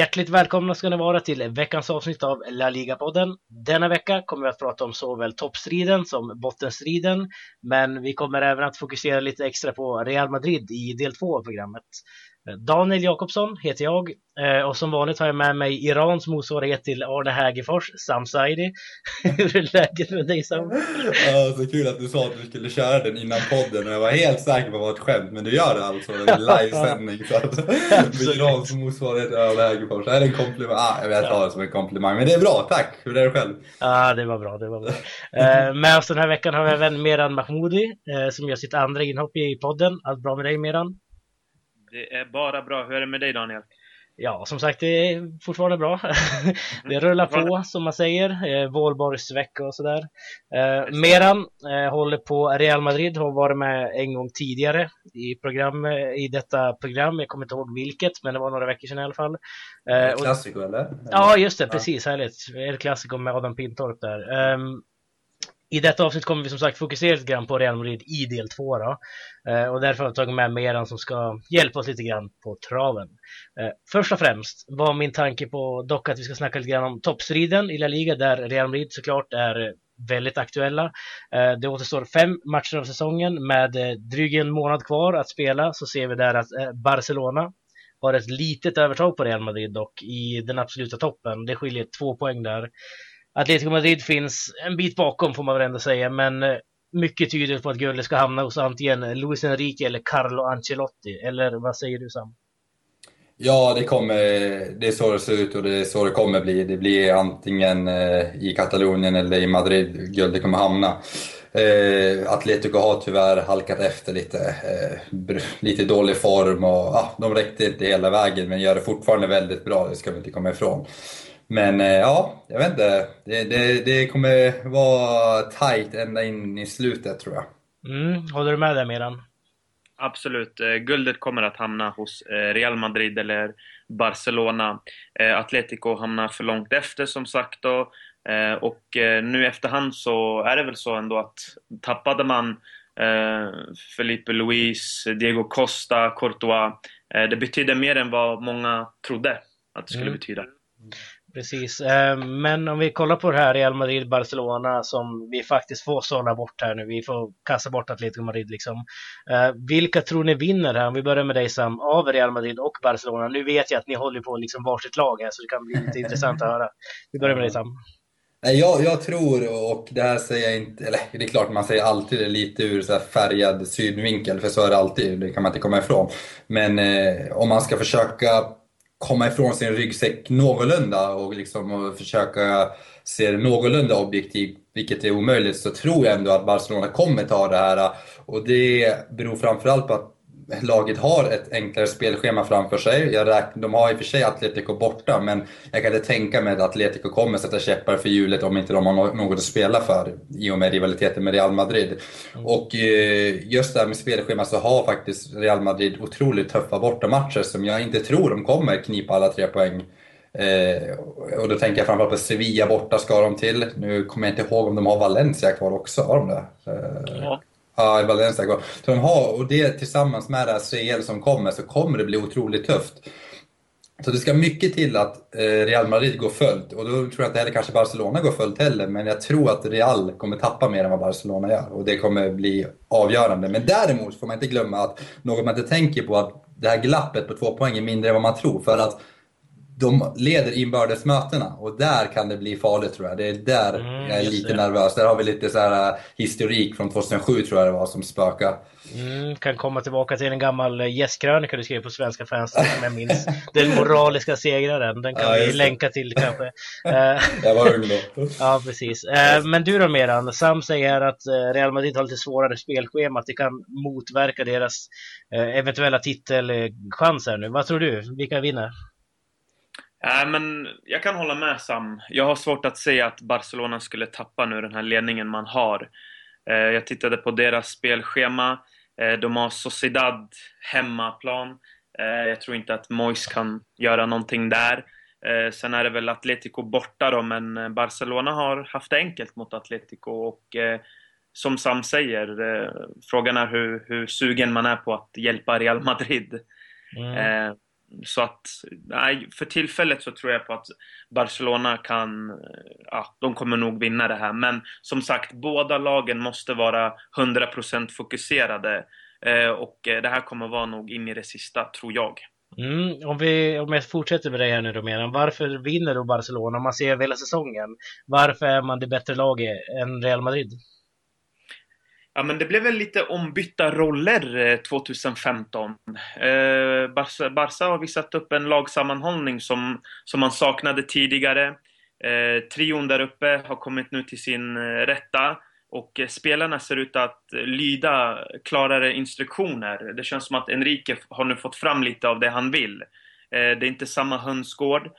Hjärtligt välkomna ska ni vara till veckans avsnitt av La Liga-podden. Denna vecka kommer vi att prata om såväl toppstriden som bottenstriden, men vi kommer även att fokusera lite extra på Real Madrid i del två av programmet. Daniel Jakobsson heter jag eh, och som vanligt har jag med mig Irans motsvarighet till Arne Hägerfors, Sam Saidi. Hur är läget med dig Sam? Ja, så kul att du sa att du skulle köra den innan podden och jag var helt säker på att det var ett skämt, men du gör det alltså i livesändning. Irans motsvarighet till Arne Hägerfors, det är en komplimang. Ah, jag vet ta det som en komplimang, men det är bra, tack! Hur är det själv? Ja, det var bra, det var bra. Eh, med oss den här veckan har vi även Meran Mahmoudi eh, som gör sitt andra inhopp i podden. Allt bra med dig Meran? Det är bara bra. Hur är det med dig Daniel? Ja, som sagt, det är fortfarande bra. det rullar på, som man säger. Eh, Vålborgsvecka och sådär. Eh, Meran eh, håller på Real Madrid, har varit med en gång tidigare i, program, i detta program. Jag kommer inte ihåg vilket, men det var några veckor sedan i alla fall. Klassiker eller? Ja, just det, precis. Härligt. El Clasico med Adam Pintorp där. I detta avsnitt kommer vi som sagt fokusera lite grann på Real Madrid i del 2 då. Eh, och därför har jag tagit med Meran som ska hjälpa oss lite grann på traven. Eh, först och främst var min tanke på dock att vi ska snacka lite grann om toppstriden i La Liga där Real Madrid såklart är eh, väldigt aktuella. Eh, det återstår fem matcher av säsongen med eh, drygt en månad kvar att spela så ser vi där att eh, Barcelona har ett litet övertag på Real Madrid dock i den absoluta toppen. Det skiljer två poäng där. Atletico Madrid finns en bit bakom får man väl ändå säga, men eh, mycket tyder på att guldet ska hamna hos antingen Luis Enrique eller Carlo Ancelotti. Eller vad säger du Sam? Ja, det, kommer, det är så det ser ut och det är så det kommer bli. Det blir antingen eh, i Katalonien eller i Madrid guldet kommer hamna. Eh, Atletico har tyvärr halkat efter lite. Eh, lite dålig form och ah, de räckte inte hela vägen men gör det fortfarande väldigt bra, det ska vi inte komma ifrån. Men eh, ja, jag vet inte. Det, det, det kommer vara tight ända in i slutet tror jag. Mm, håller du med där Miran? Absolut. Eh, guldet kommer att hamna hos eh, Real Madrid eller Barcelona. Atletico hamnar för långt efter som sagt. Då. Och nu efterhand så är det väl så ändå att tappade man Felipe Luis, Diego Costa, Courtois. Det betyder mer än vad många trodde att det skulle mm. betyda. Precis, eh, men om vi kollar på det här Real Madrid-Barcelona som vi faktiskt får sålla bort här nu. Vi får kasta bort Atletico Madrid liksom. Eh, vilka tror ni vinner här? Om vi börjar med dig Sam, av Real Madrid och Barcelona. Nu vet jag att ni håller på liksom varsitt lag här så det kan bli lite intressant att höra. Vi börjar med dig Sam. Jag, jag tror, och det här säger jag inte, eller det är klart man säger alltid det lite ur så färgad synvinkel, för så är det alltid, det kan man inte komma ifrån. Men eh, om man ska försöka komma ifrån sin ryggsäck någorlunda och, liksom, och försöka se det någorlunda objektivt, vilket är omöjligt, så tror jag ändå att Barcelona kommer ta det här. Och det beror framförallt på att laget har ett enklare spelschema framför sig. Jag räk, de har i och för sig Atletico borta, men jag kan inte tänka mig att Atletico kommer sätta käppar för hjulet om inte de har något att spela för i och med rivaliteten med Real Madrid. Mm. Och eh, just det här med spelschema så har faktiskt Real Madrid otroligt tuffa bortamatcher som jag inte tror de kommer knipa alla tre poäng. Eh, och då tänker jag framförallt på Sevilla borta ska de till. Nu kommer jag inte ihåg om de har Valencia kvar också, har de det? Eh, ja. Ja, Valencia går. Så de har, och det tillsammans med det här CL som kommer så kommer det bli otroligt tufft. Så det ska mycket till att eh, Real Madrid går fullt och då tror jag inte heller kanske Barcelona går fullt heller men jag tror att Real kommer tappa mer än vad Barcelona gör och det kommer bli avgörande. Men däremot får man inte glömma att något man inte tänker på att det här glappet på två poäng är mindre än vad man tror för att de leder inbördes mötena och där kan det bli farligt tror jag. Det är där mm, jag är lite det. nervös. Där har vi lite så här äh, historik från 2007 tror jag det var som spökar. Mm, kan komma tillbaka till en gammal äh, gästkrönika du skrev på Svenska fans som jag minns. Den moraliska segraren, den kan ja, vi länka till kanske. Äh, jag var ung då. ja, precis. Men du då Meran, Sam säger att Real Madrid har lite svårare spelschema, att det kan motverka deras eventuella titelchanser nu. Vad tror du? Vilka vinner? Äh, men jag kan hålla med Sam. Jag har svårt att se att Barcelona skulle tappa nu den här ledningen man har. Eh, jag tittade på deras spelschema. Eh, de har Sociedad hemmaplan. Eh, jag tror inte att Mois kan göra någonting där. Sen är det väl Atletico borta då, men Barcelona har haft det enkelt mot Atletico och som Sam säger, frågan är hur, hur sugen man är på att hjälpa Real Madrid. Mm så att, nej, för tillfället så tror jag på att Barcelona kan, eh, ja, de kommer nog vinna det här. Men som sagt, båda lagen måste vara 100% fokuserade. Eh, och eh, det här kommer vara nog in i det sista, tror jag. Mm, om, vi, om jag fortsätter med dig här nu då varför vinner då Barcelona om man ser över hela säsongen? Varför är man det bättre laget än Real Madrid? Ja, men det blev väl lite ombytta roller eh, 2015. Eh, Barca, Barca har visat upp en lagsammanhållning som, som man saknade tidigare. Eh, trion där uppe har kommit nu till sin eh, rätta och eh, spelarna ser ut att eh, lyda klarare instruktioner. Det känns som att Enrique har nu fått fram lite av det han vill. Det är inte samma hönsgård.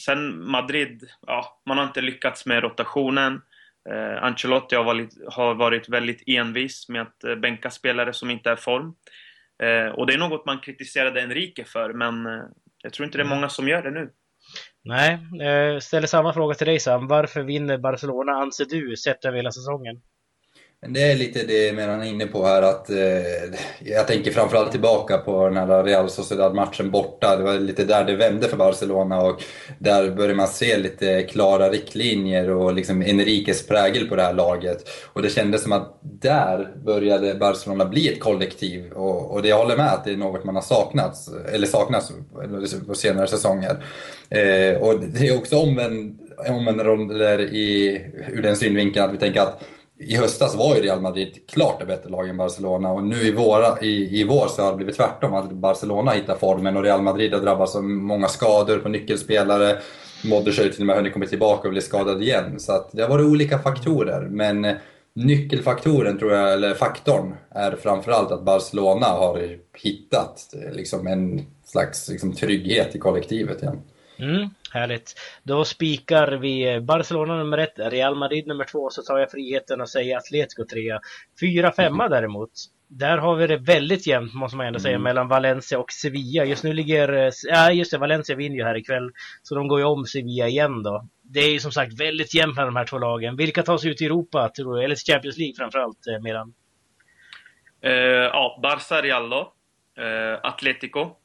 Sen Madrid, ja, man har inte lyckats med rotationen. Eh, Ancelotti har varit, har varit väldigt envis med att eh, bänka spelare som inte är form. Eh, och det är något man kritiserade Enrique för, men eh, jag tror inte det är många som gör det nu. Nej, eh, ställer samma fråga till dig Sam. Varför vinner Barcelona, anser du, sett över hela säsongen? Men det är lite det man är inne på här att eh, jag tänker framförallt tillbaka på den här Real Sociedad-matchen borta. Det var lite där det vände för Barcelona och där började man se lite klara riktlinjer och liksom Enriques prägel på det här laget. Och det kändes som att där började Barcelona bli ett kollektiv och, och det jag håller med att det är något man har saknat, eller saknat, på senare säsonger. Eh, och det är också omvänd, omvända roller i, ur den synvinkeln att vi tänker att i höstas var ju Real Madrid klart det bättre lag än Barcelona och nu i, våra, i, i vår så har det blivit tvärtom. Att Barcelona hittar formen och Real Madrid har drabbats av många skador på nyckelspelare. Modric har ju till och med hunnit komma tillbaka och bli skadad igen. Så att det har varit olika faktorer. Men nyckelfaktoren, tror jag, eller faktorn, är framförallt att Barcelona har hittat liksom, en slags liksom, trygghet i kollektivet igen. Mm, härligt. Då spikar vi Barcelona nummer ett, Real Madrid nummer två, så tar jag friheten att säga Atletico trea. Fyra, femma mm. däremot. Där har vi det väldigt jämnt måste man ändå säga mm. mellan Valencia och Sevilla. Just nu ligger, ja just det, Valencia vinner ju här ikväll. Så de går ju om Sevilla igen då. Det är ju som sagt väldigt jämnt mellan de här två lagen. Vilka tar sig ut i Europa tror du? Eller Champions League framförallt, eh, Meran? Uh, ja, Barca, Real då. Uh, Atletico.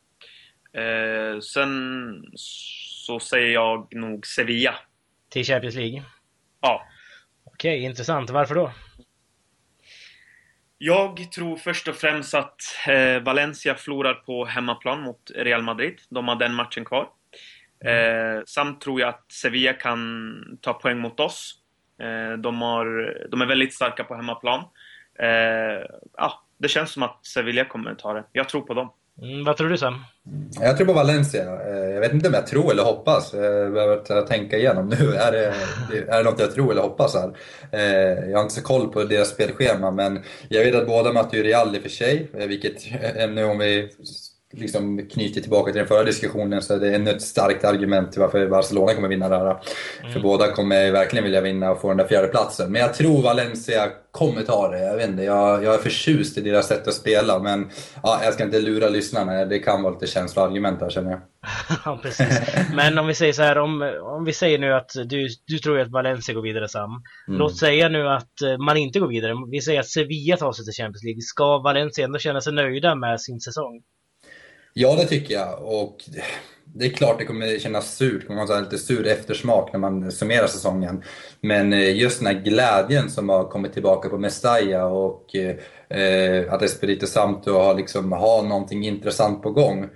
Uh, sen så säger jag nog Sevilla. Till Champions League? Ja. Okej, intressant. Varför då? Jag tror först och främst att eh, Valencia förlorar på hemmaplan mot Real Madrid. De har den matchen kvar. Mm. Eh, samt tror jag att Sevilla kan ta poäng mot oss. Eh, de, har, de är väldigt starka på hemmaplan. Eh, ja, det känns som att Sevilla kommer ta det. Jag tror på dem. Mm, vad tror du Sam? Jag tror på Valencia. Eh, jag vet inte om jag tror eller hoppas. Eh, jag behöver tänka igenom nu. Är det, är det något jag tror eller hoppas här? Eh, jag har inte så koll på deras spelschema men jag vet att båda möter ju Real i och för sig. Vilket, nu om vi liksom knyter tillbaka till den förra diskussionen så är det ännu ett starkt argument till varför Barcelona kommer vinna det här. Mm. För båda kommer verkligen vilja vinna och få den där fjärde platsen. Men jag tror Valencia kommer ta det. Jag vet inte, jag, jag är förtjust i deras sätt att spela men ja, jag ska inte lura lyssnarna. Det kan vara lite känsloargument här känner jag. ja, precis. Men om vi säger så här, om, om vi säger nu att du, du tror att Valencia går vidare Sam. Mm. Låt säga nu att eh, man inte går vidare. Vi säger att Sevilla tar sig till Champions League. Ska Valencia ändå känna sig nöjda med sin säsong? Ja, det tycker jag. Och det är klart det kommer kännas surt, det kommer vara lite sur eftersmak när man summerar säsongen. Men eh, just den här glädjen som har kommit tillbaka på Mestalla och eh, att Espirito Santo har, liksom, har någonting intressant på gång.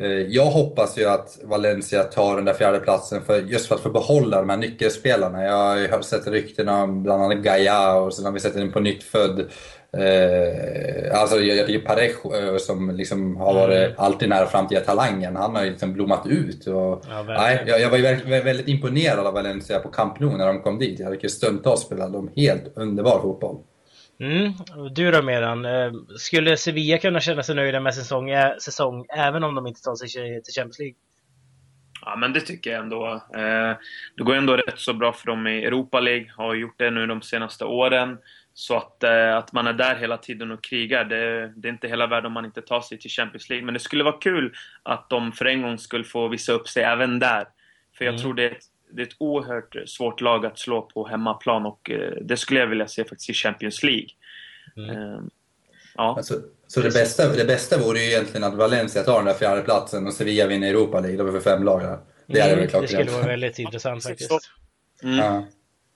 Eh, jag hoppas ju att Valencia tar den där fjärde platsen för, just för att få behålla de här nyckelspelarna. Jag har sett rykten om bland annat Gaia och sen har vi sett en på nytt född Eh, alltså tycker Parejo eh, som liksom har varit mm. alltid nära framtida talangen, han har ju liksom blommat ut. Och, ja, nej, jag, jag var väldigt, väldigt imponerad av Valencia på Camp Nou när de kom dit. Jag tycker stundtals spelade de helt underbar fotboll. Mm. Du då Meran, eh, skulle Sevilla kunna känna sig nöjda med säsong, säsong även om de inte tar sig till Champions League? Ja, men det tycker jag ändå. Det går ändå rätt så bra för dem i Europa League, har gjort det nu de senaste åren. Så att, eh, att man är där hela tiden och krigar, det, det, är inte hela världen om man inte tar sig till Champions League. Men det skulle vara kul att de för en gång skulle få visa upp sig även där. För jag mm. tror det är, ett, det är ett oerhört svårt lag att slå på hemmaplan och eh, det skulle jag vilja se faktiskt i Champions League. Mm. Eh, ja. Alltså, Så det bästa, det bästa vore ju egentligen att Valencia tar den där fjärde platsen och Sevilla vinner Europa League. Då är vi för fem lag där. Det, mm, det, det skulle vara väldigt intressant faktiskt. Mm. Ja.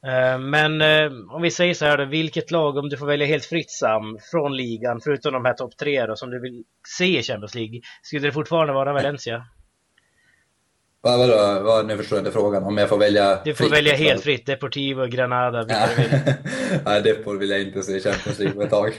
Eh, men eh, om vi säger så här då, vilket lag, om du får välja helt fritt Sam, från ligan, förutom de här topp tre då, som du vill se i Champions League, skulle det fortfarande vara Valencia? Vad, vadå, vad, nu förstår jag inte frågan. Om jag får välja Du får fritt, välja helt fritt. Deportivo, Granada, vilka du vill. Nej, Depor vill jag inte se i Champions League på ett tag.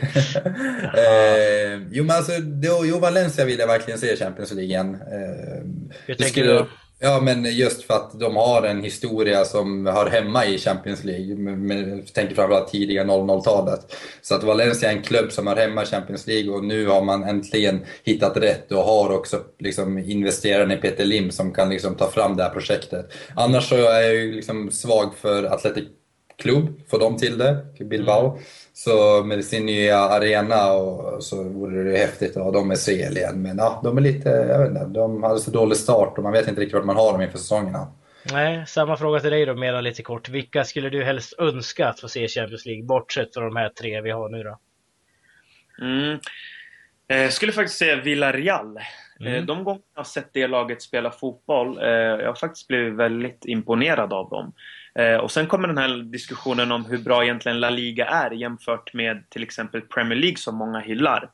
eh, jo, men alltså, då, jo, Valencia vill jag verkligen se i Champions League igen. Eh, Hur tänker skulle, du? Ja, men just för att de har en historia som hör hemma i Champions League. Jag tänker framförallt tidiga 00-talet. Så att Valencia är en klubb som hör hemma i Champions League och nu har man äntligen hittat rätt och har också liksom investeraren i Peter Lim som kan liksom ta fram det här projektet. Annars så är jag ju liksom svag för Athletic Club, får de till det, Bilbao. Mm. Så med sin nya arena och så vore det häftigt att ha dem i CL igen. Men ja, de är lite, jag vet inte, de hade så dålig start och man vet inte riktigt vart man har dem inför säsongerna. Nej, samma fråga till dig då, mera lite kort. Vilka skulle du helst önska att få se i Champions League, bortsett från de här tre vi har nu då? Mm. Jag eh, skulle faktiskt säga Villarreal. Eh, mm. De gånger jag har sett det laget spela fotboll, eh, jag har faktiskt blivit väldigt imponerad av dem. Eh, och sen kommer den här diskussionen om hur bra egentligen La Liga är jämfört med till exempel Premier League som många hyllar.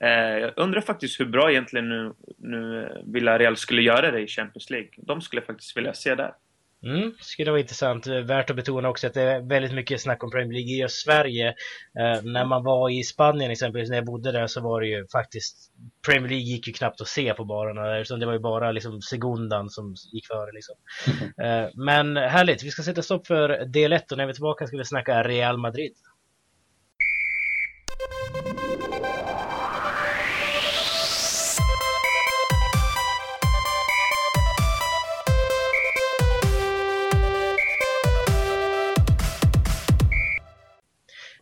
Eh, jag undrar faktiskt hur bra egentligen nu, nu Villarreal skulle göra det i Champions League. De skulle faktiskt vilja se där. Mm, skulle vara intressant. Värt att betona också att det är väldigt mycket snack om Premier League i Sverige. Eh, när man var i Spanien exempelvis, när jag bodde där så var det ju faktiskt Premier League gick ju knappt att se på barerna där, så det var ju bara liksom Segundan som gick före liksom. Mm. Eh, men härligt, vi ska sätta stopp för del 1 och när vi är tillbaka ska vi snacka Real Madrid.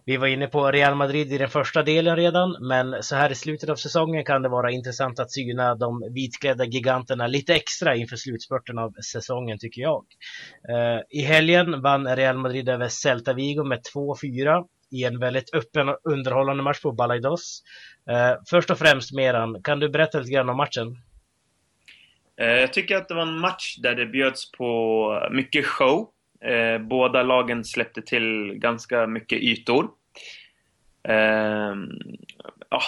Vi var inne på Real Madrid i den första delen redan, men så här i slutet av säsongen kan det vara intressant att syna de vitklädda giganterna lite extra inför slutspurten av säsongen tycker jag. Eh, I helgen vann Real Madrid över Celta Vigo med 2-4 i en väldigt öppen och underhållande match på Balaidos. Eh, först och främst Meran, kan du berätta lite grann om matchen? Eh, jag tycker att det var en match där det bjöds på mycket show. Båda lagen släppte till ganska mycket ytor. Eh, ja,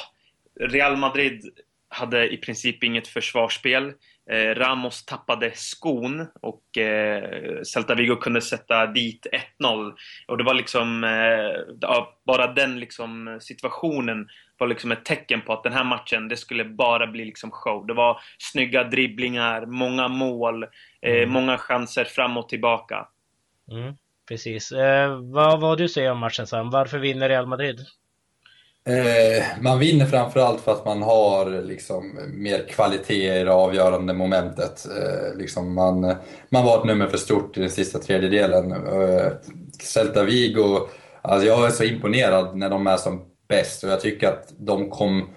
Real Madrid hade i princip inget försvarsspel. Eh, Ramos tappade skon och eh, Celta Vigo kunde sätta dit 1-0. Och det var liksom, eh, bara den liksom situationen var liksom ett tecken på att den här matchen, det skulle bara bli liksom show. Det var snygga dribblingar, många mål, eh, mm. många chanser fram och tillbaka. Mm, precis. Eh, vad, vad du säger om matchen Sam? Varför vinner Real Madrid? Eh, man vinner framförallt för att man har liksom mer kvalitet i det avgörande momentet. Eh, liksom man, man var ett nummer för stort i den sista tredjedelen. Eh, Celta Vigo, alltså jag är så imponerad när de är som bäst och jag tycker att de kom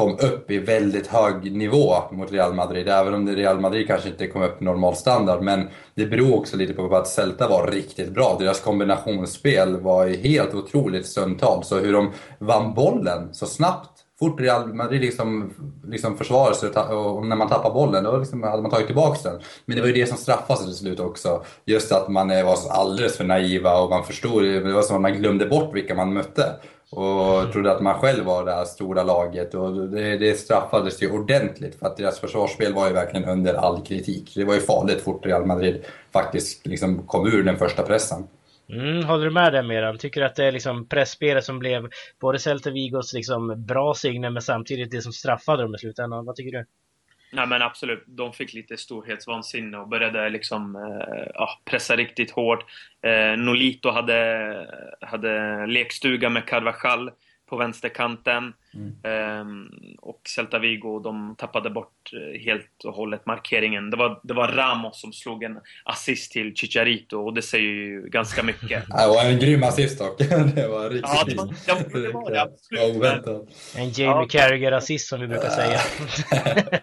kom upp i väldigt hög nivå mot Real Madrid. Även om Real Madrid kanske inte kom upp i normal standard. Men det beror också lite på att Celta var riktigt bra. Deras kombinationsspel var helt otroligt stundtals. Så hur de vann bollen så snabbt fort Real Madrid liksom, liksom försvarade sig och när man tappar bollen då liksom hade man tagit tillbaka den. Men det var ju det som straffade till slut också. Just att man var alldeles för naiva och man förstod, det var som att man glömde bort vilka man mötte. Och trodde att man själv var det här stora laget och det, det straffades ju ordentligt för att deras försvarsspel var ju verkligen under all kritik. Det var ju farligt fort Real Madrid faktiskt liksom kom ur den första pressen. Mm, håller du med där Meran? Tycker du att det är liksom pressspelet som blev både Celta Vigos liksom bra signum men samtidigt det som straffade dem i slutändan? Vad tycker du? Nej men absolut, de fick lite storhetsvansinne och började liksom eh, ja, pressa riktigt hårt. Eh, Nolito hade, hade lekstuga med Carvajal på vänsterkanten. Mm. Ehm, och Celta Vigo, de tappade bort eh, helt och hållet markeringen. Det var, det var Ramos som slog en assist till Chicharito och det säger ju ganska mycket. det var en grym assist dock. det var riktigt Ja, det var det, det, var det absolut. En Jamie ja. Carragher-assist som vi brukar säga.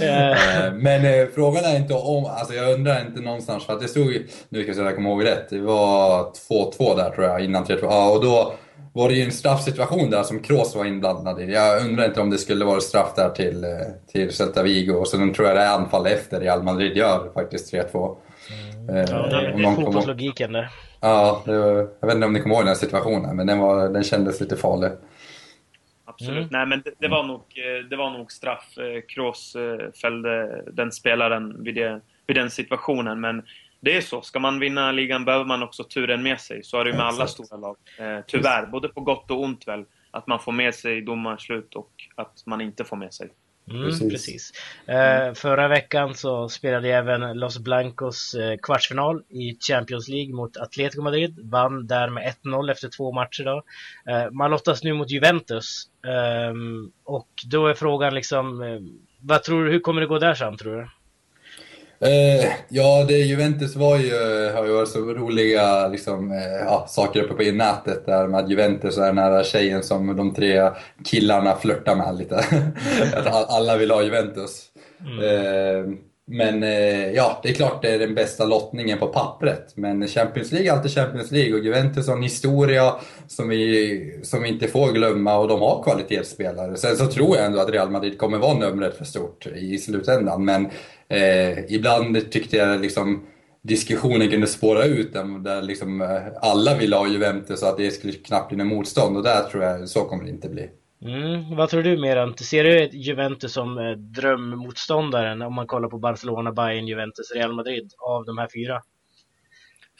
Eh, men eh, frågan är inte om, alltså jag undrar inte någonstans, för att det stod, nu ska jag komma ihåg rätt, det var 2-2 där tror jag innan 3-2. Ja, och då var det ju en straffsituation där som Kroos var inblandad i. Jag undrar inte om det skulle vara straff där till, eh, till Celta Vigo. Och sen tror jag det är anfall efter Real Madrid gör faktiskt 3-2. Mm. Ja, det är fotbollslogiken där. Ja, var, jag vet inte om ni kommer ihåg den situationen, men den, var, den kändes lite farlig. Absolut. Mm. Nej, men det, det, var nog, det var nog straff. Kroos fällde den spelaren vid, det, vid den situationen, men det är så. Ska man vinna ligan behöver man också turen med sig. Så är det med alla stora lag. Eh, tyvärr, både på gott och ont väl. Att man får med sig domarslut och att man inte får med sig. Mm, precis. precis. Eh, förra veckan så spelade även Los Blancos eh, kvartsfinal i Champions League mot Atletico Madrid. Vann där med 1-0 efter två matcher. Då. Eh, man lottas nu mot Juventus. Ehm, och då är frågan liksom, eh, vad tror du, hur kommer det gå där Sam, tror du? Eh, ja, det Juventus var ju, har ju varit så roliga liksom, eh, ja, saker uppe på nätet där med att Juventus är den här tjejen som de tre killarna flörtar med lite. att alla vill ha Juventus. Mm. Eh, men eh, ja, det är klart det är den bästa lottningen på pappret. Men Champions League är alltid Champions League och Juventus har en historia som vi, som vi inte får glömma och de har kvalitetsspelare. Sen så tror jag ändå att Real Madrid kommer vara numret för stort i slutändan. Men eh, ibland tyckte jag liksom diskussionen kunde spåra ut där liksom eh, alla ville ha Juventus och att det skulle knappt bli något motstånd. Och där tror jag, så kommer det inte bli. Mm, vad tror du Merant? Ser du Juventus som eh, drömmotståndaren om man kollar på Barcelona, Bayern, Juventus, Real Madrid av de här fyra?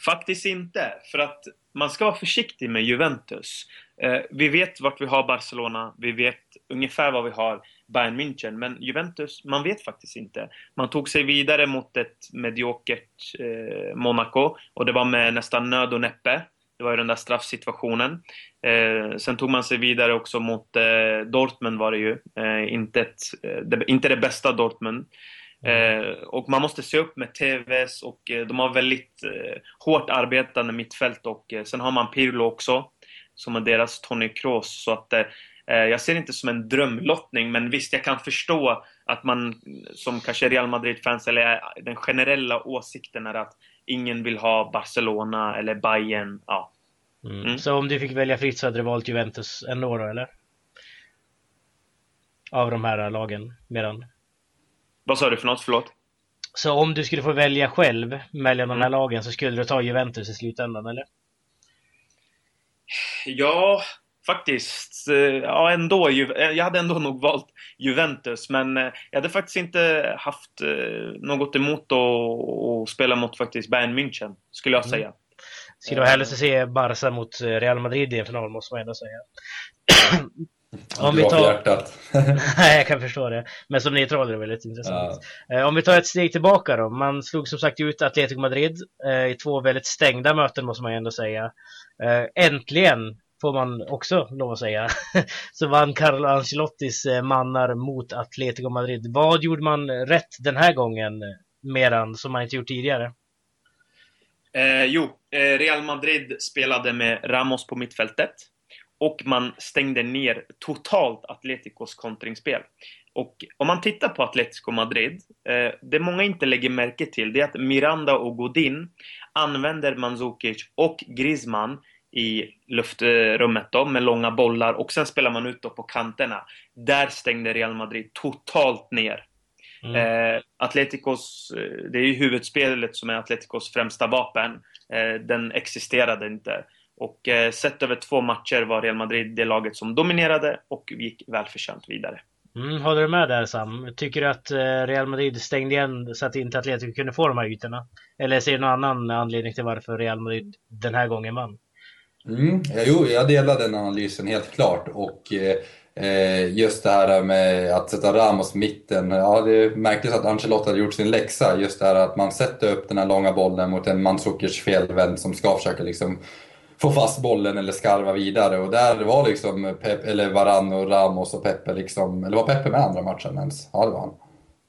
Faktiskt inte, för att man ska vara försiktig med Juventus. Eh, vi vet vart vi har Barcelona, vi vet ungefär vad vi har Bayern München, men Juventus, man vet faktiskt inte. Man tog sig vidare mot ett mediokert eh, Monaco och det var med nästan nöd och näppe. Det var ju den där straffsituationen. Eh, sen tog man sig vidare också mot eh, Dortmund var det ju. Eh, inte, ett, eh, det, inte det bästa Dortmund. Eh, och man måste se upp med TVs och eh, de har väldigt eh, hårt arbetande mittfält och eh, sen har man Pirlo också. Som är deras Tony Kroos. Så att eh, jag ser det inte som en drömlottning men visst, jag kan förstå att man som kanske Real Madrid-fans eller den generella åsikten är att ingen vill ha Barcelona eller Bayern. Ja. Mm. Mm. Så om du fick välja fritt så hade du valt Juventus ändå då, eller? Av de här lagen, medan... Vad sa du för något? Förlåt? Så om du skulle få välja själv mellan de här mm. lagen så skulle du ta Juventus i slutändan, eller? Ja, faktiskt. Eh, ja, ändå. Jag hade ändå nog valt Juventus, men eh, jag hade faktiskt inte haft eh, något emot att spela mot faktiskt Bayern München, skulle jag mm. säga. Mm. Skulle vara hellre se Barca mot Real Madrid i en final, måste man ändå säga. Om vi tar... Nej, jag kan förstå det. Men som neutral är det väldigt intressant. Ja. Om vi tar ett steg tillbaka då. Man slog som sagt ut Atletico Madrid i två väldigt stängda möten måste man ändå säga. Äntligen får man också lov att säga, så vann Carlo Ancelottis eh, mannar mot Atletico Madrid. Vad gjorde man rätt den här gången, medan som man inte gjort tidigare? Eh, jo, eh, Real Madrid spelade med Ramos på mittfältet och man stängde ner totalt Atleticos kontringsspel. Och om man tittar på Atletico Madrid, eh, det många inte lägger märke till det är att Miranda och Godin använder Mandzukic och Griezmann i luftrummet då, med långa bollar och sen spelar man ut då på kanterna. Där stängde Real Madrid totalt ner. Mm. Eh, Atleticos, eh, det är ju huvudspelet som är Atleticos främsta vapen. Eh, den existerade inte. Och eh, sett över två matcher var Real Madrid det laget som dominerade och gick välförtjänt vidare. Mm, håller du med där Sam? Tycker du att eh, Real Madrid stängde igen så att inte Atletico kunde få de här ytorna? Eller ser du någon annan anledning till varför Real Madrid den här gången vann? Mm, jo, jag delar den analysen helt klart. Och eh, just det här med att sätta Ramos mitten. Ja, det är märkligt att Ancelotti hade gjort sin läxa. Just det här att man sätter upp den här långa bollen mot en Mandzukic felvänd som ska försöka liksom få fast bollen eller skarva vidare. Och där var liksom Pep, eller Varann och Ramos och Pepe liksom, eller var Pepe med andra matchen ens? Ja, det var han.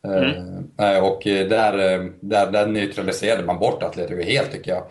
Mm. Eh, och där, där, där neutraliserade man bort Atletico helt tycker jag.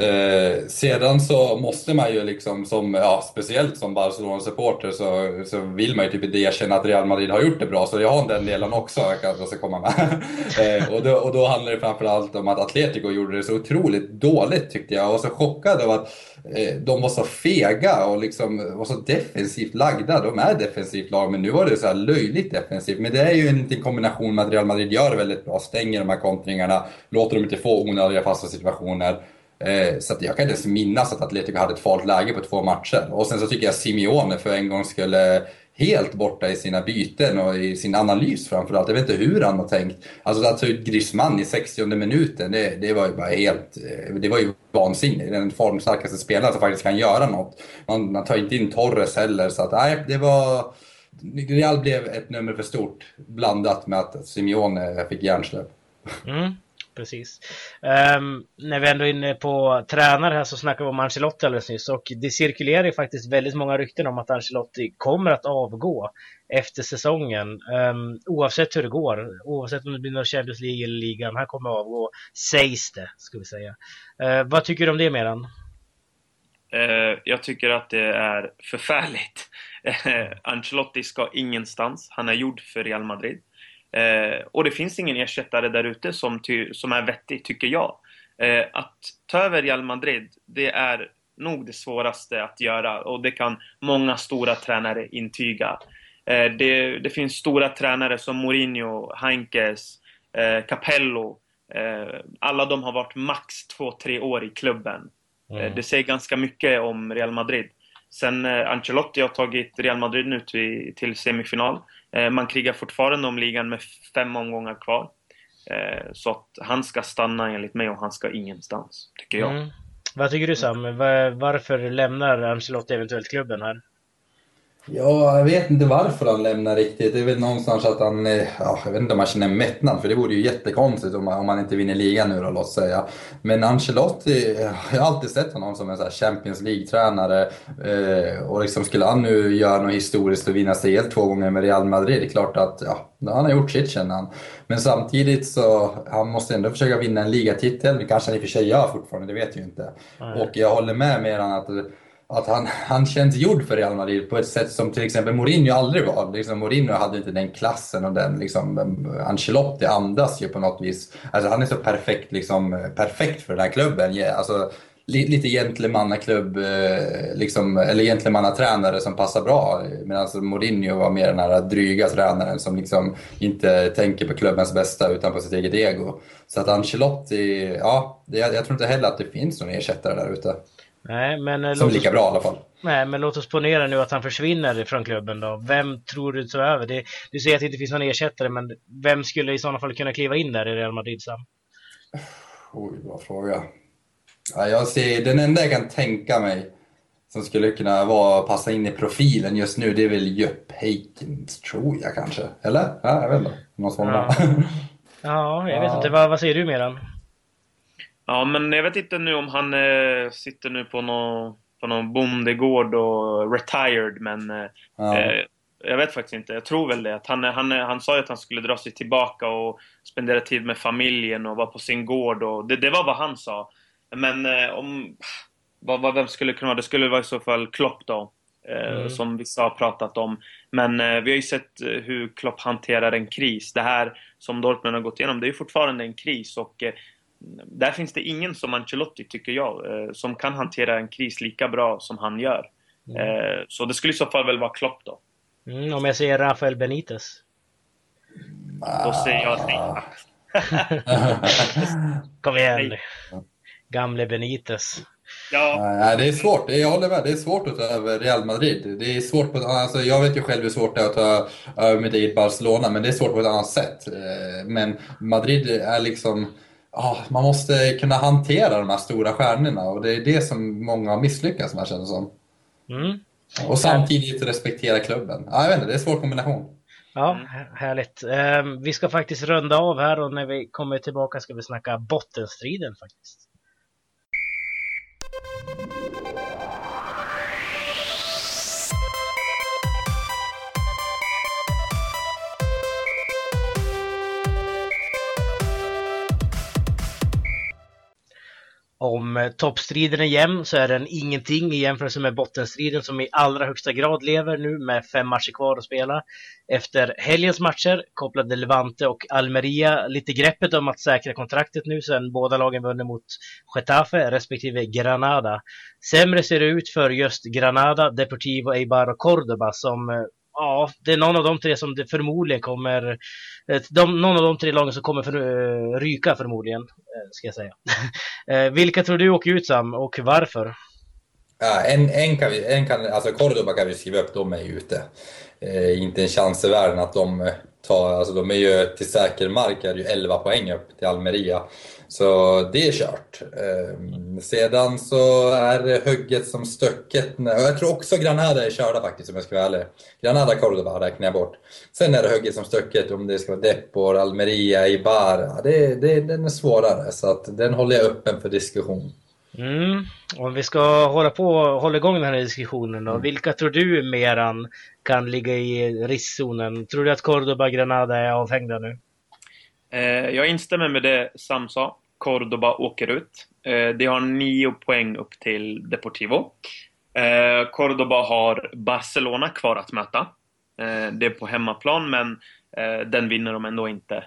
Eh, sedan så måste man ju liksom, som, ja, speciellt som Barcelona-supporter så, så vill man ju typ inte erkänna att Real Madrid har gjort det bra, så jag har den delen också jag kan, ska komma med. eh, och, då, och då handlar det framförallt om att Atletico gjorde det så otroligt dåligt tyckte jag. Jag var så chockad av att eh, de var så fega och liksom var så defensivt lagda. De är defensivt lag, men nu var det så här löjligt defensivt. Men det är ju en liten kombination med att Real Madrid gör det väldigt bra, stänger de här kontringarna, låter dem inte få onödiga fasta situationer. Eh, så så jag kan inte ens minnas att Atletico hade ett farligt läge på två matcher. Och sen så tycker jag Simeone för en gång skulle helt borta i sina byten och i sin analys framförallt. Jag vet inte hur han har tänkt. Alltså att ta ut Griezmann i 60 minuten, det, det var ju bara helt... Eh, det var ju vansinnigt. Den formstarkaste spelaren som faktiskt kan göra något. Man, man tar inte in Torres heller, så att nej, det var... Real blev ett nummer för stort blandat med att Simeone fick hjärnsläpp. Mm precis. Um, när vi ändå är inne på tränare här så snackade vi om Ancelotti alldeles nyss och det cirkulerar ju faktiskt väldigt många rykten om att Ancelotti kommer att avgå efter säsongen. Um, oavsett hur det går, oavsett om det blir någon Champions League eller ligan, han kommer att avgå, sägs det, ska vi säga. Uh, vad tycker du om det Meran? Uh, jag tycker att det är förfärligt. Ancelotti ska ingenstans. Han är gjord för Real Madrid. Eh, och det finns ingen ersättare där ute som, som är vettig, tycker jag. Eh, att ta över Real Madrid, det är nog det svåraste att göra och det kan många stora tränare intyga. Eh, det, det, finns stora tränare som Mourinho, Heinkes, eh, Capello. Eh, alla de har varit max två, tre år i klubben. Eh, mm. det säger ganska mycket om Real Madrid. Sen Ancelotti har tagit Real Madrid nu till, till semifinal. Eh, man krigar fortfarande om ligan med fem omgångar kvar. Eh, så att han ska stanna enligt mig och han ska ingenstans, tycker jag. Mm. Vad tycker du Sam? Varför lämnar Ancelotti eventuellt klubben här? Ja, jag vet inte varför han lämnar riktigt. Det är väl någonstans att han, eh, ja, jag vet inte om han känner mättnad, för det vore ju jättekonstigt om, om han inte vinner ligan nu då, låt säga. Men Ancelotti, jag har alltid sett honom som en så Champions League-tränare. Eh, och liksom skulle han nu göra något historiskt och vinna CL två gånger med Real Madrid, det är klart att, ja, han har gjort sitt känner han. Men samtidigt så, han måste ändå försöka vinna en ligatitel, det kanske han i och för sig gör fortfarande, det vet jag inte. Mm. Och jag håller med med att att han, han känns gjord för Real Madrid på ett sätt som till exempel Mourinho aldrig var. Liksom, Mourinho hade inte den klassen och den liksom, Ancelotti andas ju på något vis. Alltså han är så perfekt, liksom, perfekt för den här klubben. Alltså, lite gentlemannaklubb, eh, liksom, eller gentlemannatränare som passar bra. Medan alltså, Mourinho var mer den här dryga tränaren som liksom inte tänker på klubbens bästa utan på sitt eget ego. Så att Ancelotti, ja, jag, jag tror inte heller att det finns någon ersättare där ute. Nej, men, eh, som är lika bra i alla fall. Nej, men låt oss ponera nu att han försvinner från klubben då. Vem tror du tar över? Det, du säger att det inte finns någon ersättare, men vem skulle i sådana fall kunna kliva in där i Real Madrid, Sam? Oj, bra fråga. Ja, jag ser, den enda jag kan tänka mig som skulle kunna vara, passa in i profilen just nu, det är väl Jupp Heykens, tror jag kanske. Eller? Ja, jag vet inte. Någon sån ja. ja, jag vet inte. Vad, vad säger du Meran? Ja, men jag vet inte nu om han eh, sitter nu på någon, på någon bondegård och retired, men eh, ja. eh, jag vet faktiskt inte. Jag tror väl det. Att han, han, han sa ju att han skulle dra sig tillbaka och spendera tid med familjen och vara på sin gård. Och det, det var vad han sa. Men eh, om... Vad, vad, vem skulle kunna vara? Det skulle vara i så fall Klopp då. Eh, mm. Som vissa har pratat om. Men eh, vi har ju sett hur Klopp hanterar en kris. Det här som Dortmund har gått igenom, det är ju fortfarande en kris. Och där finns det ingen som Ancelotti, tycker jag, eh, som kan hantera en kris lika bra som han gör. Mm. Så det skulle i så fall väl vara Klopp då. Mm, om jag säger Rafael Benitez? Då säger jag nej. Kom igen nu. Gamle Benitez. Ja. det är svårt, jag håller med. Det är svårt att ta över Real Madrid. Det är svårt på, alltså, jag vet ju själv hur svårt det är att ta över mitt eget Barcelona, men det är svårt på ett annat sätt. Eh, men Madrid är liksom ja, man måste kunna hantera de här stora stjärnorna och det är det som många har misslyckats med känns som. Mm. Och samtidigt respektera klubben. Ja, jag vet inte, det är en svår kombination. Ja, härligt. Ehm, vi ska faktiskt runda av här och när vi kommer tillbaka ska vi snacka bottenstriden faktiskt. Om eh, toppstriden är jämn så är den ingenting i jämförelse med bottenstriden som i allra högsta grad lever nu med fem matcher kvar att spela. Efter helgens matcher kopplade Levante och Almeria lite greppet om att säkra kontraktet nu sen båda lagen vunnit mot Getafe respektive Granada. Sämre ser det ut för just Granada, Deportivo Eibar och Cordoba som eh, ja, det är någon av de tre som det förmodligen kommer, eh, de, någon av de tre lagen som kommer för, eh, ryka förmodligen, eh, ska jag säga. vilka tror du åker ut Sam och varför? Ja, en, en kan vi, en kan, alltså Cordoba kan vi skriva upp, de är ju ute. Eh, inte en chans i världen att de eh, tar, alltså de är ju till säker mark, är ju 11 poäng upp till Almeria. Så det är kört. Eh, sedan så är det hugget som stöcket. Och jag tror också Granada är körda faktiskt om jag ska vara ärlig. Granada Cordoba räknar jag bort. Sen är det hugget som stöcket om det ska vara Depor, Almeria, Ibarra. Det, det, den är svårare så att den håller jag öppen för diskussion. Mm. Om vi ska hålla på och hålla igång den här diskussionen då. Mm. Vilka tror du Meran kan ligga i riskzonen? Tror du att Cordoba Granada är avhängda nu? Eh, jag instämmer med det Sam sa. Cordoba åker ut. Eh, de har nio poäng upp till Deportivo. Eh, Cordoba har Barcelona kvar att möta. Det är på hemmaplan, men den vinner de ändå inte.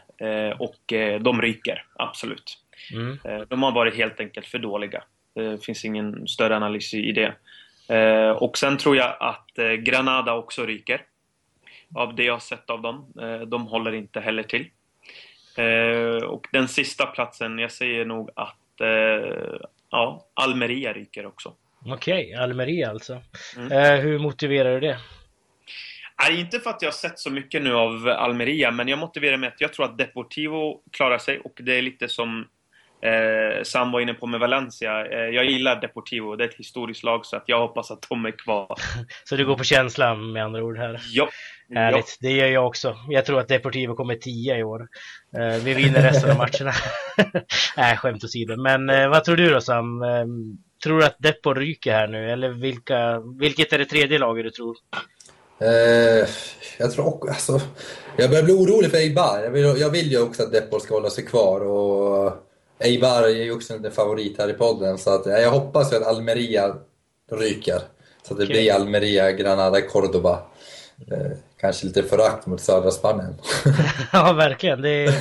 Och de ryker, absolut. Mm. De har varit helt enkelt för dåliga. Det finns ingen större analys i det. Och sen tror jag att Granada också ryker. Av det jag har sett av dem. De håller inte heller till. Eh, och den sista platsen, jag säger nog att eh, ja, Almeria ryker också. Okej, okay, Almeria alltså. Mm. Eh, hur motiverar du det? Nej, inte för att jag har sett så mycket nu av Almeria, men jag motiverar med att jag tror att Deportivo klarar sig och det är lite som eh, Sam var inne på med Valencia. Eh, jag gillar Deportivo, det är ett historiskt lag så att jag hoppas att de är kvar. så du går på känslan med andra ord här? Ja. Härligt, det gör jag också. Jag tror att Deportivo kommer tia i år. Eh, vi vinner resten av matcherna. Nej, skämt åsido. Men eh, vad tror du då Sam? Eh, tror du att Depor ryker här nu? Eller vilka, vilket är det tredje laget du tror? Eh, jag tror också, alltså, jag börjar bli orolig för Eibar. Jag vill, jag vill ju också att Depor ska hålla sig kvar. Och Eibar är ju också en favorit här i podden. Så att, jag hoppas ju att Almeria ryker. Så att det okay. blir Almeria, Granada, Cordoba. Eh, kanske lite förakt mot södra Spanien. ja, verkligen. Det är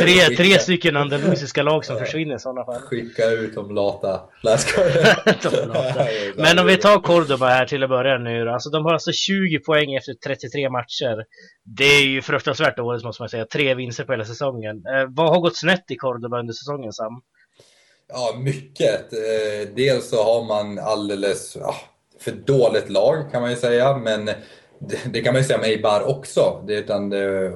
tre, tre stycken andalusiska lag som försvinner i sådana fall. Skicka ut de lata. de lata. Men om vi tar Cordoba här till att börja nu Alltså de har alltså 20 poäng efter 33 matcher. Det är ju fruktansvärt dåligt måste man säga. Tre vinster på hela säsongen. Eh, vad har gått snett i Cordoba under säsongen Sam? Ja, mycket. Eh, dels så har man alldeles ja, för dåligt lag kan man ju säga, men det, kan man ju säga med Eibar också. Det, utan, det,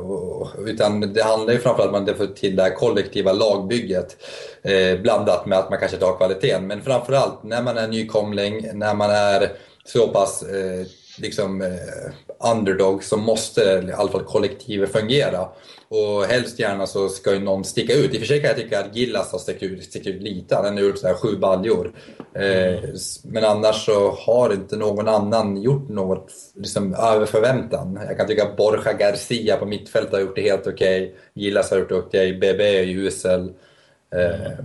utan det handlar ju framförallt om att få till det här kollektiva lagbygget eh, blandat med att man kanske tar kvaliteten. Men framförallt när man är nykomling, när man är så pass eh, liksom, eh, underdog så måste i alla fall kollektivet fungera. Och helst gärna så ska ju någon sticka ut. I och för sig kan jag tycka att Gillas har stickit ut, stick ut lite. Han har gjort så här sju baljor. Eh, men annars så har inte någon annan gjort något liksom, över förväntan. Jag kan tycka att Borja Garcia på mittfältet har gjort det helt okej. Okay. Gillas har gjort det okej. Okay. BB är ju usel. Eh,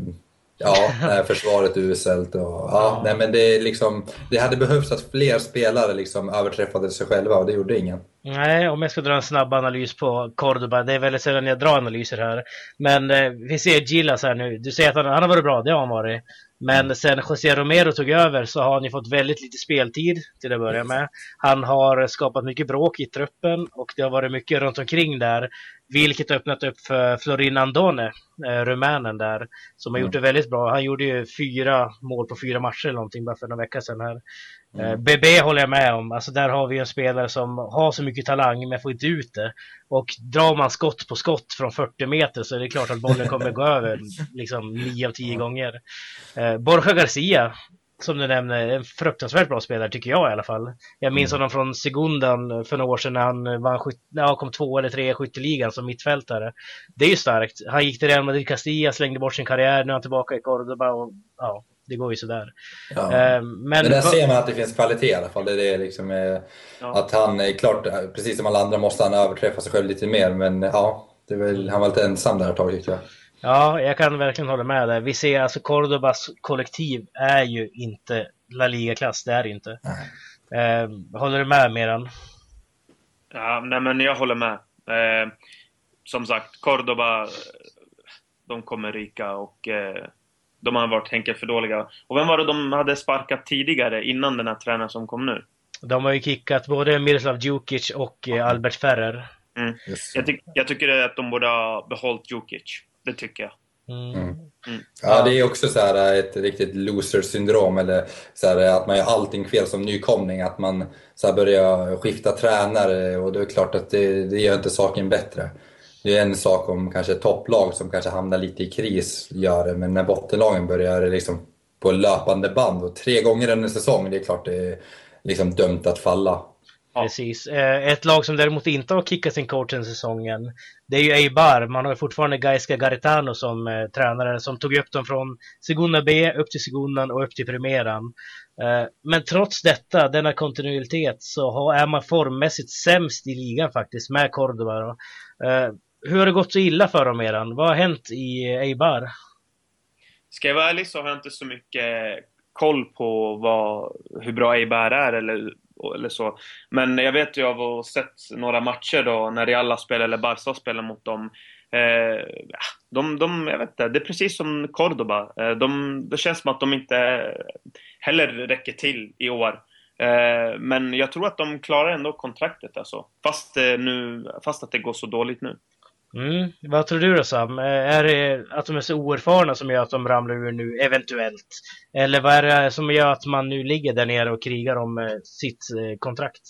Ja, nej, försvaret uselt. Och, ja, nej, men det, liksom, det hade behövts att fler spelare liksom överträffade sig själva och det gjorde ingen. Nej, om jag ska dra en snabb analys på Cordoba, det är väldigt sällan jag drar analyser här. Men eh, vi ser Gillas här nu. Du säger att han, han har varit bra, det har han varit. Men sen José Romero tog över så har han ju fått väldigt lite speltid till att börja med. Han har skapat mycket bråk i truppen och det har varit mycket runt omkring där. Vilket öppnat upp för Florin Andone, eh, rumänen där, som har gjort mm. det väldigt bra. Han gjorde ju fyra mål på fyra matcher eller någonting bara för några veckor sedan här. Mm. BB eh, håller jag med om. Alltså där har vi en spelare som har så mycket talang men får inte ut det. Och drar man skott på skott från 40 meter så är det klart att bollen kommer gå över liksom 9 av 10 gånger. Eh, Borja Garcia, som du nämner, en fruktansvärt bra spelare tycker jag i alla fall. Jag minns mm. honom från Segundan för några år sedan när han vann, ja, kom två eller tre i skytteligan som mittfältare. Det är ju starkt. Han gick till Real Madrid Castilla, slängde bort sin karriär, nu är han tillbaka i Cordoba och ja, det går ju sådär. Ja. Eh, men, men där ser man att det finns kvalitet i alla fall. Det är liksom, eh, ja. Att han är klart, precis som alla andra måste han överträffa sig själv lite mer. Men ja, det väl, han var lite ensam där ett tag tyckte jag. Ja, jag kan verkligen hålla med där. Vi ser alltså Cordobas kollektiv är ju inte La Liga-klass, det är det inte. Eh, håller du med Meran? Ja, nej men jag håller med. Eh, som sagt, Cordoba, de kommer ryka och eh, de har varit enkelt för dåliga. Och vem var det de hade sparkat tidigare, innan den här tränaren som kom nu? De har ju kickat både Miroslav Djukic och eh, Albert Ferrer. Mm. Yes. Jag, ty jag tycker att de borde ha behållit Djukic. Det tycker jag. Mm. Mm. Mm. Ja, det är också så här ett riktigt loser-syndrom, eller så här att man gör allting fel som nykomling. Att man så här börjar skifta tränare och det är klart att det, det gör inte saken bättre. Det är en sak om kanske ett topplag som kanske hamnar lite i kris gör det, men när bottenlagen börjar liksom på löpande band och tre gånger under säsong, det är klart det är liksom dömt att falla. Ja. Precis. Eh, Ett lag som däremot inte har kickat sin coach den säsongen, det är ju Eibar. Man har fortfarande Gaisca Garitano som eh, tränare som tog upp dem från Segunda B upp till Segundan och upp till Primeran. Eh, men trots detta, denna kontinuitet, så har, är man formmässigt sämst i ligan faktiskt med Cordoba. Eh, hur har det gått så illa för dem Meran? Vad har hänt i Eibar? Ska jag vara ärlig så har jag inte så mycket koll på vad, hur bra Eibar är eller, eller så. Men jag vet ju av att ha sett några matcher då när Real spelar eller Barca spelar mot dem. Eh, de, de, jag vet inte, det är precis som Cordoba. Eh, de, det känns som att de inte heller räcker till i år. Eh, men jag tror att de klarar ändå kontraktet alltså. Fast, eh, nu, fast att det går så dåligt nu. Mm. Vad tror du då Sam? Eh, är det att de är så oerfarna som gör att de ramlar ur nu, eventuellt? Eller vad är det som gör att man nu ligger där nere och krigar om eh, sitt eh, kontrakt?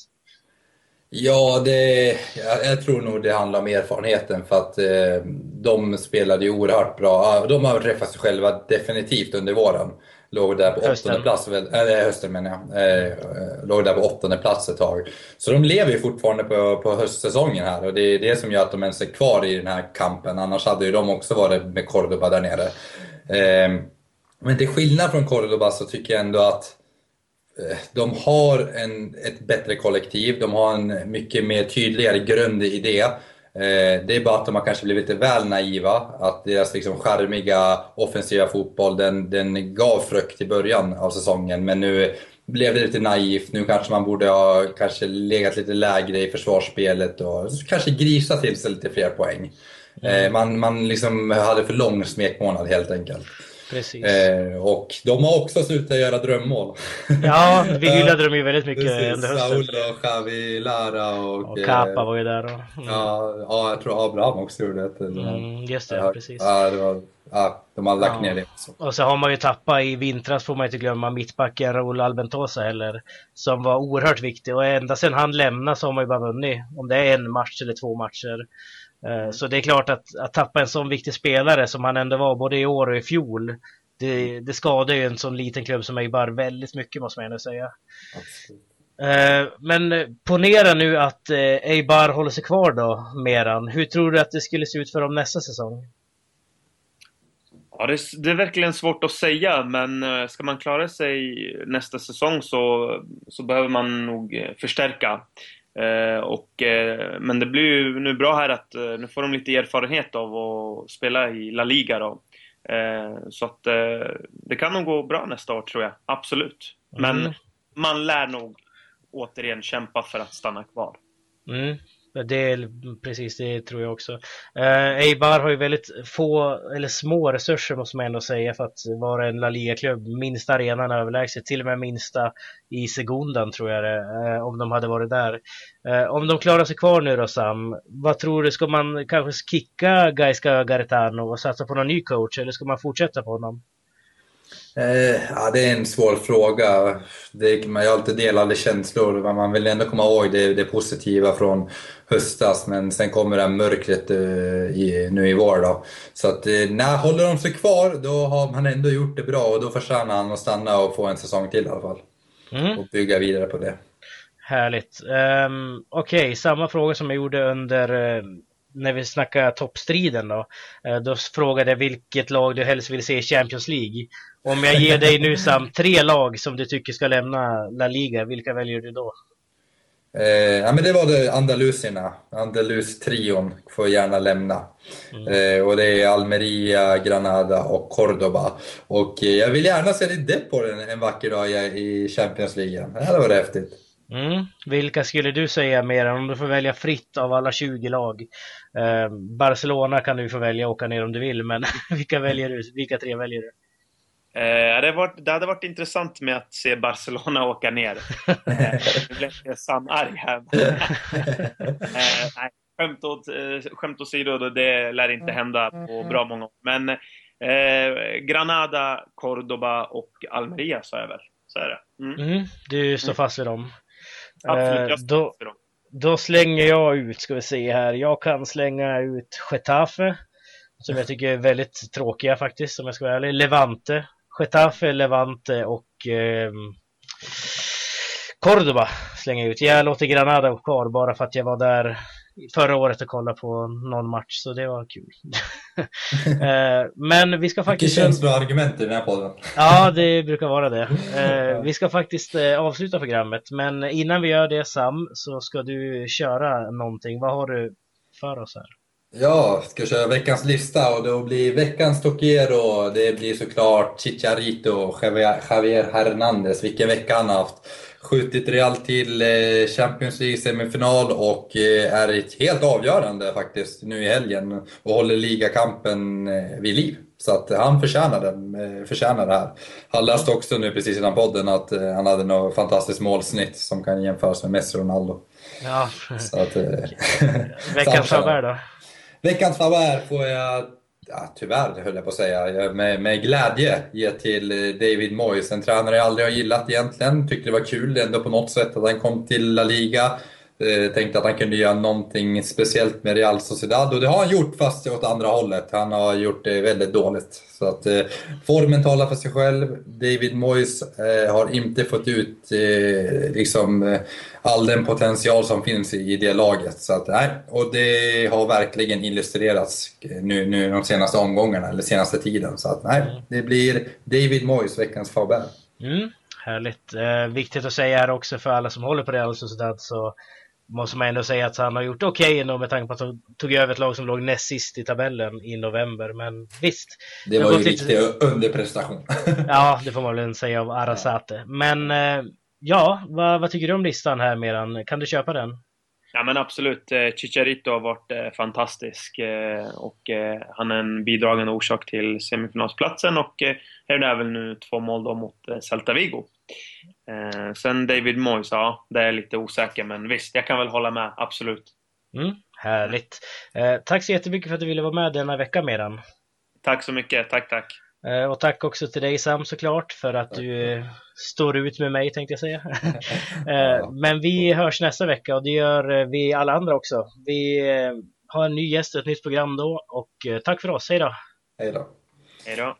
Ja, det, jag, jag tror nog det handlar om erfarenheten för att eh, de spelade ju oerhört bra. De har träffat sig själva definitivt under våren. Låg där på Hösten. åttonde plats, väl, äh, hösten menar jag. Eh, eh, låg där på åttonde plats ett tag. Så de lever ju fortfarande på, på höstsäsongen här och det är det som gör att de ens är kvar i den här kampen. Annars hade ju de också varit med Cordoba där nere. Eh, men till skillnad från Cordoba så tycker jag ändå att eh, de har en, ett bättre kollektiv, de har en mycket mer tydligare grundidé. Eh, Det är bara att de har kanske blivit lite väl naiva. Att deras liksom charmiga offensiva fotboll, den, den gav frukt i början av säsongen. Men nu blev det lite naivt. Nu kanske man borde ha kanske legat lite lägre i försvarsspelet och kanske grisat till sig lite fler poäng. Eh, Man, man liksom hade för lång smekmånad helt enkelt. Precis. Eh, och de har också slutat göra drömmål. Ja, vi hyllade dem ju väldigt mycket Precis, under hösten. Saul och Javi Lara och... Och eh, Kappa var ju där och... Mm. Ja, ja, jag tror Abraham också gjorde det. Mm, just det, ja, precis. Ja, det var, ja, de har lagt Ja. ner det. Så. Och så har man ju tappat i vintras får man inte glömma mittbacken Raúl Albentosa heller. Som var oerhört viktig och ända sedan han lämnade så har man ju bara vunnit. Om det är en match eller två matcher. Eh, Så det är klart att, att tappa en sån viktig spelare som han ändå var både i år och i fjol. Det, det skadar ju en sån liten klubb som Eibar väldigt mycket måste man ändå säga. Absolut. Eh, Men ponera nu att eh, Eibar håller sig kvar då, Meran. Hur tror du att det skulle se ut för dem nästa säsong? Ja, det, är- det är verkligen svårt att säga, men ska man klara sig nästa säsong så, så behöver man nog förstärka. Eh, och, eh, men det blir ju nu bra här att eh, nu får de lite erfarenhet av att spela i La Liga då. Så att det kan nog gå bra nästa år tror jag, absolut. Men Mm. man lär nog återigen kämpa för att stanna kvar. Mm, det är precis det tror jag också. Eh, Eibar har ju väldigt få, eller små resurser måste man ändå säga för att vara en La Liga-klubb. Minsta arenan överlägset, till och med minsta i Segundan tror jag det eh, om de hade varit där. Eh, om de klarar sig kvar nu då Sam, vad tror du, ska man kanske kicka Gaiska Garetano och satsa på någon ny coach eller ska man fortsätta på honom? Eh, ja, det är en svår fråga. Det, man har alltid delade känslor. men Man vill ändå komma ihåg det, det positiva från höstas, men sen kommer det här mörkret eh, i, nu i vår. Då. Så att, eh, när håller de sig kvar, då har man ändå gjort det bra och då förtjänar han att stanna och få en säsong till i alla fall. Mm. Och bygga vidare på det. Härligt. Um, Okej, samma fråga som jag gjorde under eh, när vi snackade toppstriden då. Eh, då frågade jag vilket lag du helst vill se i Champions League. Om jag ger dig nu Sam tre lag som du tycker ska lämna La Liga, vilka väljer du då? Eh, ja, men det var det Andalusierna. Andalus-trion får gärna lämna. Mm. Eh, och det är Almeria, Granada och Cordoba. Och eh, jag vill gärna se depp på den en vacker dag i Champions League. Det hade varit häftigt. Mm. Vilka skulle du säga mer om du får välja fritt av alla 20 lag? Eh, Barcelona kan du få välja att åka ner om du vill, men vilka, väljer du? vilka tre väljer du? Eh, det, varit, det hade varit intressant med att se Barcelona åka ner. Eh, nu blev jag Sam arg här. eh, nej, skämt, åt, eh, skämt åsido, det lär inte hända på bra många år. Men eh, Granada, Cordoba och Almeria sa jag väl. Så är det. Mm. Mm, du står fast vid dem? Absolut, jag vid dem. Då slänger jag ut, ska vi se här. Jag kan slänga ut Getafe. Som jag tycker är väldigt tråkiga faktiskt, om jag ska vara ärlig. Levante Getafe, Levante och eh, Cordoba slänger ut. Jag låter Granada kvar bara för att jag var där förra året och kollade på någon match, så det var kul. Eh, men vi ska faktiskt... Vilket känsloargument i den här podden. ja, det brukar vara det. Eh, vi ska faktiskt eh, avsluta programmet, men innan vi gör det Sam, så ska du köra någonting. Vad har du för oss här? Ja, ska köra veckans lista och då blir veckans Tokiero, det blir såklart Chicharito och Javier Hernandez. Vilken vecka han har haft. Skjutit Real till eh, Champions League semifinal och eh, är helt avgörande faktiskt nu i helgen och håller ligakampen eh, vid liv. Så att han förtjänar, den, förtjänar det här. Han läste också nu precis innan podden att han hade något fantastiskt målsnitt som kan jämföras med Messi och Ronaldo. Ja. Så att, Veckans favör då? Veckans favör får jag, ja, tyvärr höll jag på att säga, med, med glädje ge till eh, David Moyes. En tränare jag aldrig har gillat egentligen. Tyckte det var kul ändå på något sätt att han kom till La Liga. Eh, tänkte att han kunde göra någonting speciellt med Real Sociedad och det har han gjort fast åt andra hållet. Han har gjort det väldigt dåligt. Så att eh, formen talar för sig själv. David Moyes eh, har inte fått ut eh, liksom, eh, all den potential som finns i, i det laget. Så att, nej, och det har verkligen illustrerats nu, nu de senaste omgångarna, eller senaste tiden. Så att nej, mm. det blir David Moyes, veckans favör. Mm, härligt. Eh, viktigt att säga här också för alla som håller på Real Sociedad så måste man ändå säga att han har gjort okej okay ändå med tanke på att han tog över ett lag som låg näst sist i tabellen i november. Men visst. Det var ju en riktig lite... underprestation. ja, det får man väl säga av Arasate. Men eh, ja, vad, vad, tycker du om listan här Meran? Kan du köpa den? Ja men absolut. Eh, Chicharito har varit eh, fantastisk och han är en bidragande orsak till semifinalsplatsen och här är väl nu två mål då mot Celta Vigo. Eh, sen David Moyes, ja, det är lite osäker, men visst, jag kan väl hålla med, absolut. Mm, härligt. Eh, tack så jättemycket för att du ville vara med denna vecka, Meran. Tack så mycket, tack, tack. Eh, och tack också till dig Sam såklart för att du eh, står ut med mig tänkte jag säga. Eh, men vi hörs nästa vecka och det gör vi alla andra också. Vi har en ny gäst och ett nytt program då och tack för oss, hej då! Hej då! Hej då!